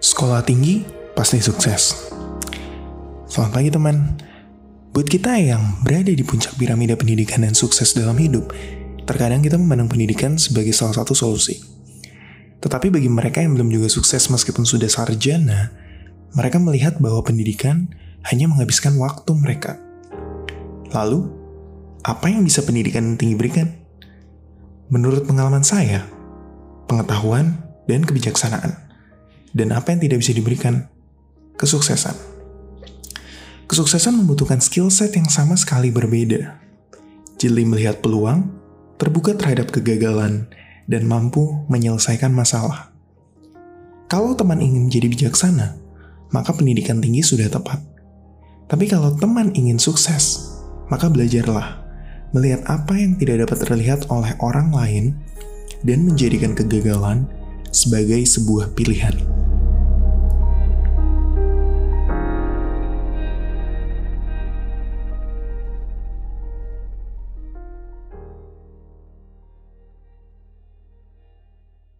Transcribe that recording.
Sekolah tinggi pasti sukses. Selamat pagi teman. Buat kita yang berada di puncak piramida pendidikan dan sukses dalam hidup, terkadang kita memandang pendidikan sebagai salah satu solusi. Tetapi bagi mereka yang belum juga sukses meskipun sudah sarjana, mereka melihat bahwa pendidikan hanya menghabiskan waktu mereka. Lalu, apa yang bisa pendidikan tinggi berikan? Menurut pengalaman saya, pengetahuan dan kebijaksanaan. Dan apa yang tidak bisa diberikan? Kesuksesan. Kesuksesan membutuhkan skill set yang sama sekali berbeda. Jeli melihat peluang, terbuka terhadap kegagalan, dan mampu menyelesaikan masalah. Kalau teman ingin menjadi bijaksana, maka pendidikan tinggi sudah tepat. Tapi kalau teman ingin sukses, maka belajarlah melihat apa yang tidak dapat terlihat oleh orang lain dan menjadikan kegagalan sebagai sebuah pilihan.